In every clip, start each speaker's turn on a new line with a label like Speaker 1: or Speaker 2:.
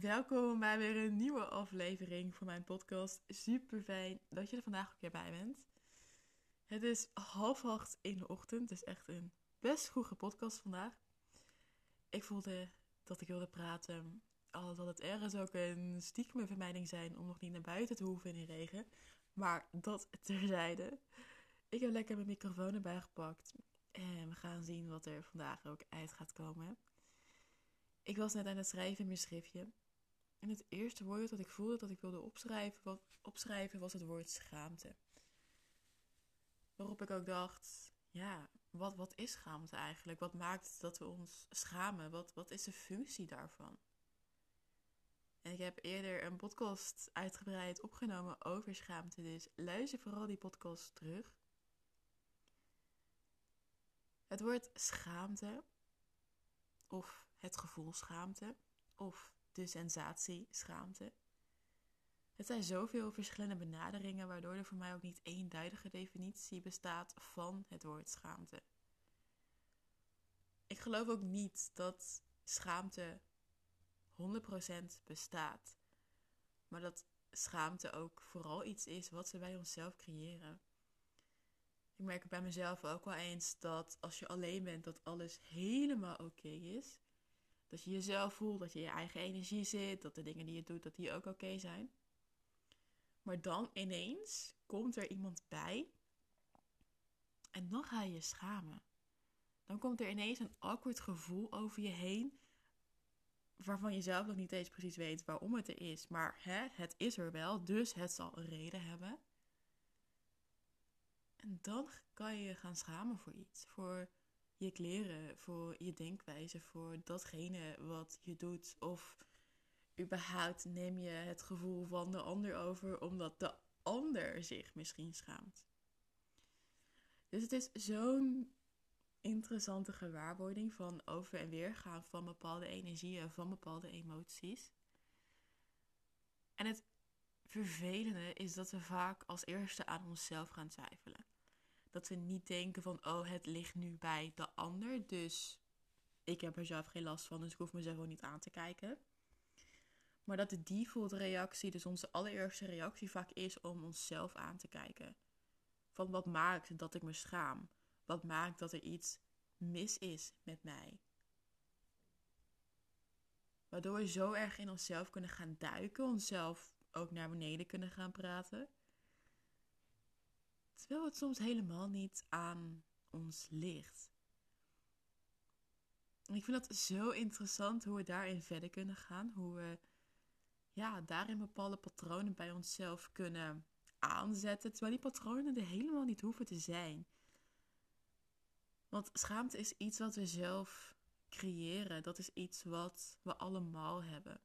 Speaker 1: Welkom bij weer een nieuwe aflevering van mijn podcast. Super fijn dat je er vandaag ook weer bij bent. Het is half acht in de ochtend, dus echt een best goede podcast vandaag. Ik voelde dat ik wilde praten, al dat het ergens ook een stiekeme vermijding zijn om nog niet naar buiten te hoeven in de regen. Maar dat terzijde. Ik heb lekker mijn microfoon erbij gepakt en we gaan zien wat er vandaag ook uit gaat komen. Ik was net aan het schrijven in mijn schriftje. En het eerste woord dat ik voelde dat ik wilde opschrijven, wat, opschrijven was het woord schaamte. Waarop ik ook dacht, ja, wat, wat is schaamte eigenlijk? Wat maakt dat we ons schamen? Wat, wat is de functie daarvan? En ik heb eerder een podcast uitgebreid opgenomen over schaamte, dus luister vooral die podcast terug. Het woord schaamte, of het gevoel schaamte, of de sensatie schaamte. Het zijn zoveel verschillende benaderingen, waardoor er voor mij ook niet eenduidige definitie bestaat van het woord schaamte. Ik geloof ook niet dat schaamte 100% bestaat, maar dat schaamte ook vooral iets is wat we bij onszelf creëren. Ik merk bij mezelf ook wel eens dat als je alleen bent, dat alles helemaal oké is. Dat je jezelf voelt, dat je je eigen energie zit, dat de dingen die je doet, dat die ook oké zijn. Maar dan ineens komt er iemand bij en dan ga je je schamen. Dan komt er ineens een awkward gevoel over je heen, waarvan je zelf nog niet eens precies weet waarom het er is. Maar hè, het is er wel, dus het zal een reden hebben. En dan kan je je gaan schamen voor iets. Voor je kleren, voor je denkwijze, voor datgene wat je doet. Of überhaupt neem je het gevoel van de ander over omdat de ander zich misschien schaamt. Dus het is zo'n interessante gewaarwording van over en weer gaan van bepaalde energieën, van bepaalde emoties. En het vervelende is dat we vaak als eerste aan onszelf gaan twijfelen. Dat we niet denken van, oh, het ligt nu bij de ander, dus ik heb er zelf geen last van, dus ik hoef mezelf gewoon niet aan te kijken. Maar dat de default reactie, dus onze allereerste reactie vaak is om onszelf aan te kijken. Van wat maakt dat ik me schaam? Wat maakt dat er iets mis is met mij? Waardoor we zo erg in onszelf kunnen gaan duiken, onszelf ook naar beneden kunnen gaan praten. Terwijl het soms helemaal niet aan ons ligt. Ik vind dat zo interessant hoe we daarin verder kunnen gaan. Hoe we ja, daarin bepaalde patronen bij onszelf kunnen aanzetten. Terwijl die patronen er helemaal niet hoeven te zijn. Want schaamte is iets wat we zelf creëren. Dat is iets wat we allemaal hebben.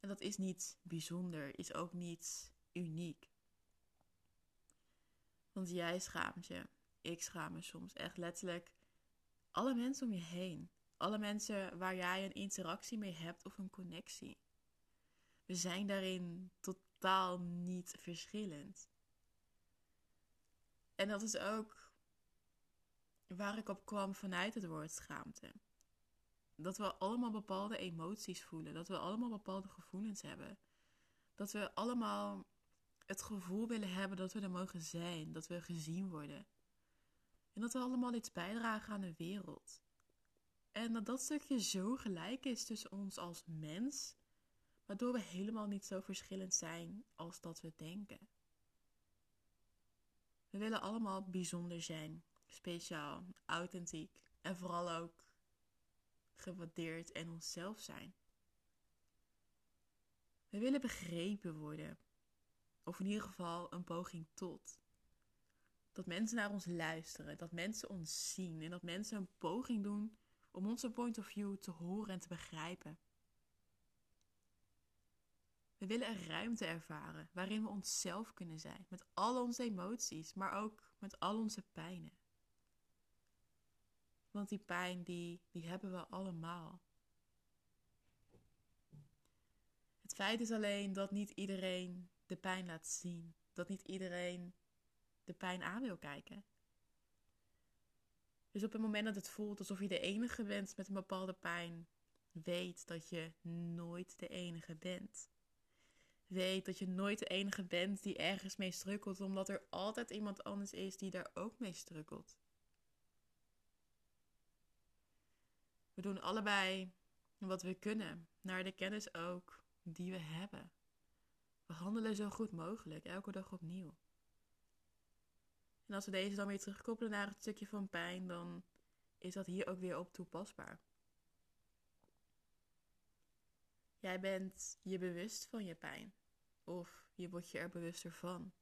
Speaker 1: En dat is niet bijzonder, is ook niet uniek. Want jij schaamt je. Ik schaam me soms. Echt letterlijk alle mensen om je heen. Alle mensen waar jij een interactie mee hebt of een connectie. We zijn daarin totaal niet verschillend. En dat is ook waar ik op kwam vanuit het woord schaamte. Dat we allemaal bepaalde emoties voelen. Dat we allemaal bepaalde gevoelens hebben. Dat we allemaal het gevoel willen hebben dat we er mogen zijn, dat we gezien worden. En dat we allemaal iets bijdragen aan de wereld. En dat dat stukje zo gelijk is tussen ons als mens, waardoor we helemaal niet zo verschillend zijn als dat we denken. We willen allemaal bijzonder zijn, speciaal, authentiek en vooral ook gewaardeerd en onszelf zijn. We willen begrepen worden of in ieder geval een poging tot. Dat mensen naar ons luisteren, dat mensen ons zien en dat mensen een poging doen om onze point of view te horen en te begrijpen. We willen een ruimte ervaren waarin we onszelf kunnen zijn, met al onze emoties, maar ook met al onze pijnen. Want die pijn, die, die hebben we allemaal. Het feit is alleen dat niet iedereen de pijn laat zien. Dat niet iedereen de pijn aan wil kijken. Dus op het moment dat het voelt alsof je de enige bent met een bepaalde pijn, Weet dat je nooit de enige bent. Weet dat je nooit de enige bent die ergens mee strukkelt, omdat er altijd iemand anders is die daar ook mee strukkelt. We doen allebei wat we kunnen, naar de kennis ook die we hebben. Handelen zo goed mogelijk, elke dag opnieuw. En als we deze dan weer terugkoppelen naar het stukje van pijn, dan is dat hier ook weer op toepasbaar. Jij bent je bewust van je pijn. Of je wordt je er bewuster van.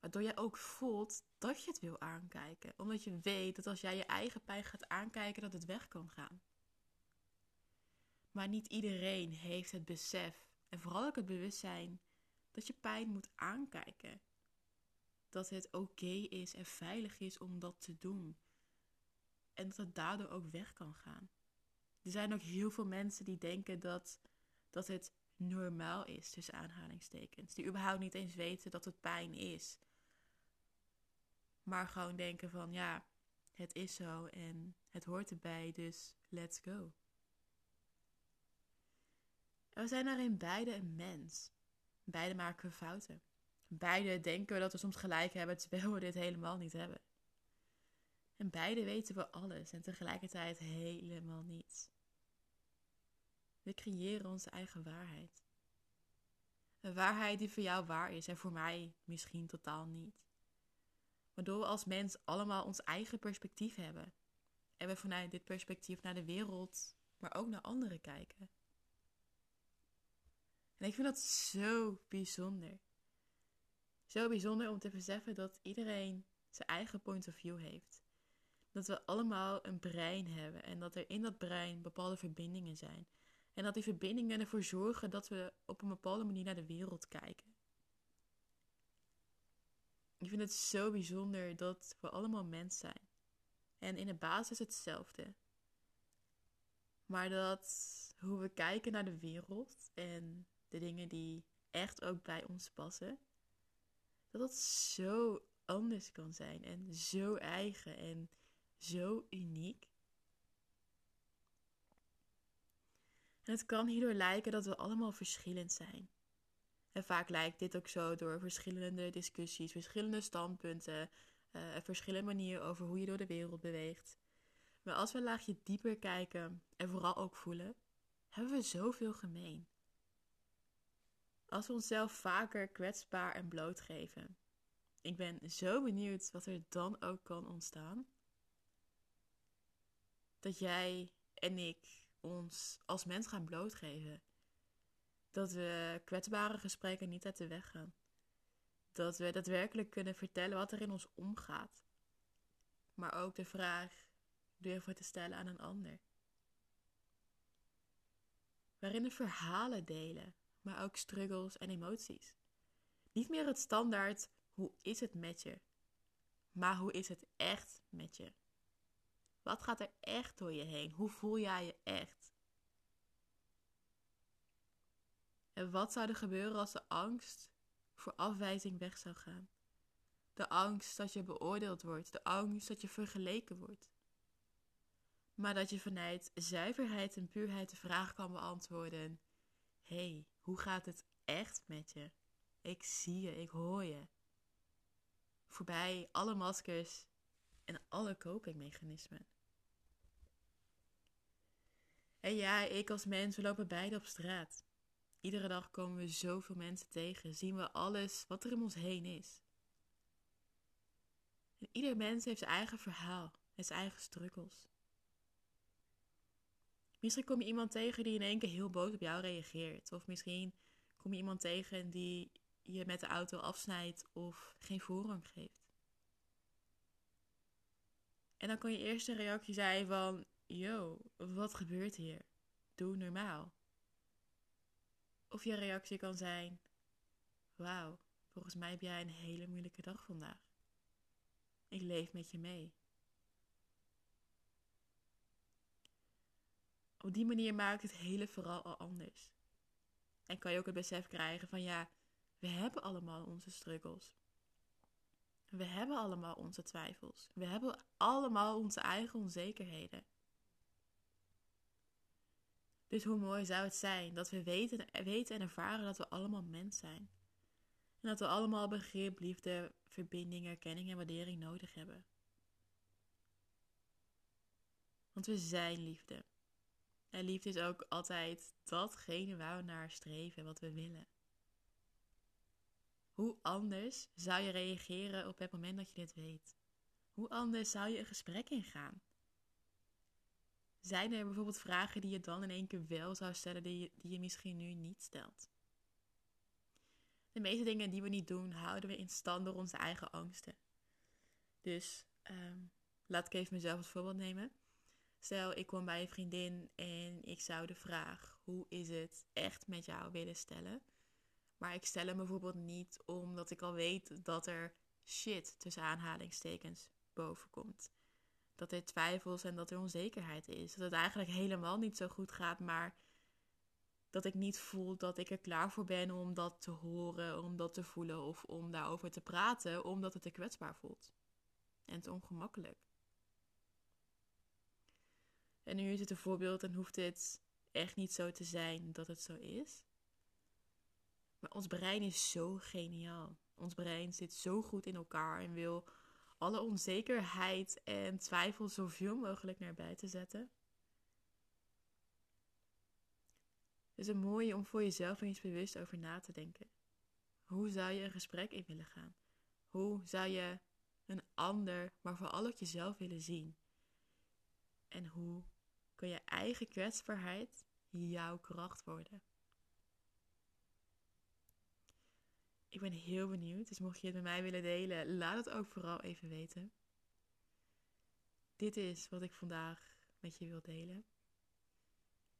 Speaker 1: Waardoor jij ook voelt dat je het wil aankijken. Omdat je weet dat als jij je eigen pijn gaat aankijken, dat het weg kan gaan. Maar niet iedereen heeft het besef en vooral ook het bewustzijn dat je pijn moet aankijken. Dat het oké is en veilig is om dat te doen. En dat het daardoor ook weg kan gaan. Er zijn ook heel veel mensen die denken dat, dat het normaal is, tussen aanhalingstekens. Die überhaupt niet eens weten dat het pijn is. Maar gewoon denken van ja, het is zo en het hoort erbij, dus let's go. We zijn daarin beide een mens. Beide maken we fouten. Beide denken we dat we soms gelijk hebben, terwijl we dit helemaal niet hebben. En beide weten we alles en tegelijkertijd helemaal niets. We creëren onze eigen waarheid. Een waarheid die voor jou waar is en voor mij misschien totaal niet. Waardoor we als mens allemaal ons eigen perspectief hebben. En we vanuit dit perspectief naar de wereld, maar ook naar anderen kijken. En ik vind dat zo bijzonder. Zo bijzonder om te beseffen dat iedereen zijn eigen point of view heeft. Dat we allemaal een brein hebben en dat er in dat brein bepaalde verbindingen zijn. En dat die verbindingen ervoor zorgen dat we op een bepaalde manier naar de wereld kijken. Ik vind het zo bijzonder dat we allemaal mens zijn. En in de basis hetzelfde. Maar dat hoe we kijken naar de wereld en de dingen die echt ook bij ons passen, dat dat zo anders kan zijn en zo eigen en zo uniek. En het kan hierdoor lijken dat we allemaal verschillend zijn. En vaak lijkt dit ook zo door verschillende discussies, verschillende standpunten, uh, verschillende manieren over hoe je door de wereld beweegt. Maar als we een laagje dieper kijken en vooral ook voelen, hebben we zoveel gemeen. Als we onszelf vaker kwetsbaar en blootgeven. Ik ben zo benieuwd wat er dan ook kan ontstaan. Dat jij en ik ons als mens gaan blootgeven. Dat we kwetsbare gesprekken niet uit de weg gaan. Dat we daadwerkelijk kunnen vertellen wat er in ons omgaat. Maar ook de vraag durven te stellen aan een ander. Waarin we verhalen delen, maar ook struggles en emoties. Niet meer het standaard hoe is het met je, maar hoe is het echt met je. Wat gaat er echt door je heen? Hoe voel jij je echt? En wat zou er gebeuren als de angst voor afwijzing weg zou gaan? De angst dat je beoordeeld wordt, de angst dat je vergeleken wordt. Maar dat je vanuit zuiverheid en puurheid de vraag kan beantwoorden: hey, hoe gaat het echt met je? Ik zie je, ik hoor je. Voorbij alle maskers en alle copingmechanismen. En ja, ik als mens, we lopen beide op straat. Iedere dag komen we zoveel mensen tegen, zien we alles wat er om ons heen is. En ieder mens heeft zijn eigen verhaal en zijn eigen struggles. Misschien kom je iemand tegen die in één keer heel boos op jou reageert. Of misschien kom je iemand tegen die je met de auto afsnijdt of geen voorrang geeft. En dan kan je eerste reactie zijn van, yo, wat gebeurt hier? Doe normaal. Of je reactie kan zijn, wauw, volgens mij heb jij een hele moeilijke dag vandaag. Ik leef met je mee. Op die manier maakt het hele vooral al anders. En kan je ook het besef krijgen van ja, we hebben allemaal onze struggles. We hebben allemaal onze twijfels. We hebben allemaal onze eigen onzekerheden. Dus hoe mooi zou het zijn dat we weten, weten en ervaren dat we allemaal mens zijn. En dat we allemaal begrip, liefde, verbinding, erkenning en waardering nodig hebben. Want we zijn liefde. En liefde is ook altijd datgene waar we naar streven, wat we willen. Hoe anders zou je reageren op het moment dat je dit weet? Hoe anders zou je een gesprek ingaan? Zijn er bijvoorbeeld vragen die je dan in één keer wel zou stellen, die je, die je misschien nu niet stelt? De meeste dingen die we niet doen, houden we in stand door onze eigen angsten. Dus um, laat ik even mezelf als voorbeeld nemen. Stel, ik kom bij een vriendin en ik zou de vraag: hoe is het echt met jou willen stellen? Maar ik stel hem bijvoorbeeld niet omdat ik al weet dat er shit tussen aanhalingstekens boven komt. Dat er twijfels en dat er onzekerheid is. Dat het eigenlijk helemaal niet zo goed gaat, maar dat ik niet voel dat ik er klaar voor ben om dat te horen, om dat te voelen of om daarover te praten, omdat het te kwetsbaar voelt. En te ongemakkelijk. En nu is het een voorbeeld en hoeft het echt niet zo te zijn dat het zo is. Maar ons brein is zo geniaal. Ons brein zit zo goed in elkaar en wil alle onzekerheid en twijfel zoveel mogelijk naar buiten zetten. Het is een mooie om voor jezelf eens bewust over na te denken. Hoe zou je een gesprek in willen gaan? Hoe zou je een ander, maar vooral ook jezelf willen zien? En hoe kan je eigen kwetsbaarheid jouw kracht worden? Ik ben heel benieuwd, dus mocht je het met mij willen delen, laat het ook vooral even weten. Dit is wat ik vandaag met je wil delen.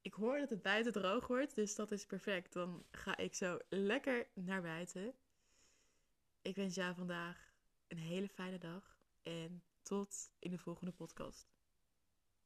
Speaker 1: Ik hoor dat het buiten droog wordt, dus dat is perfect. Dan ga ik zo lekker naar buiten. Ik wens jou vandaag een hele fijne dag en tot in de volgende podcast.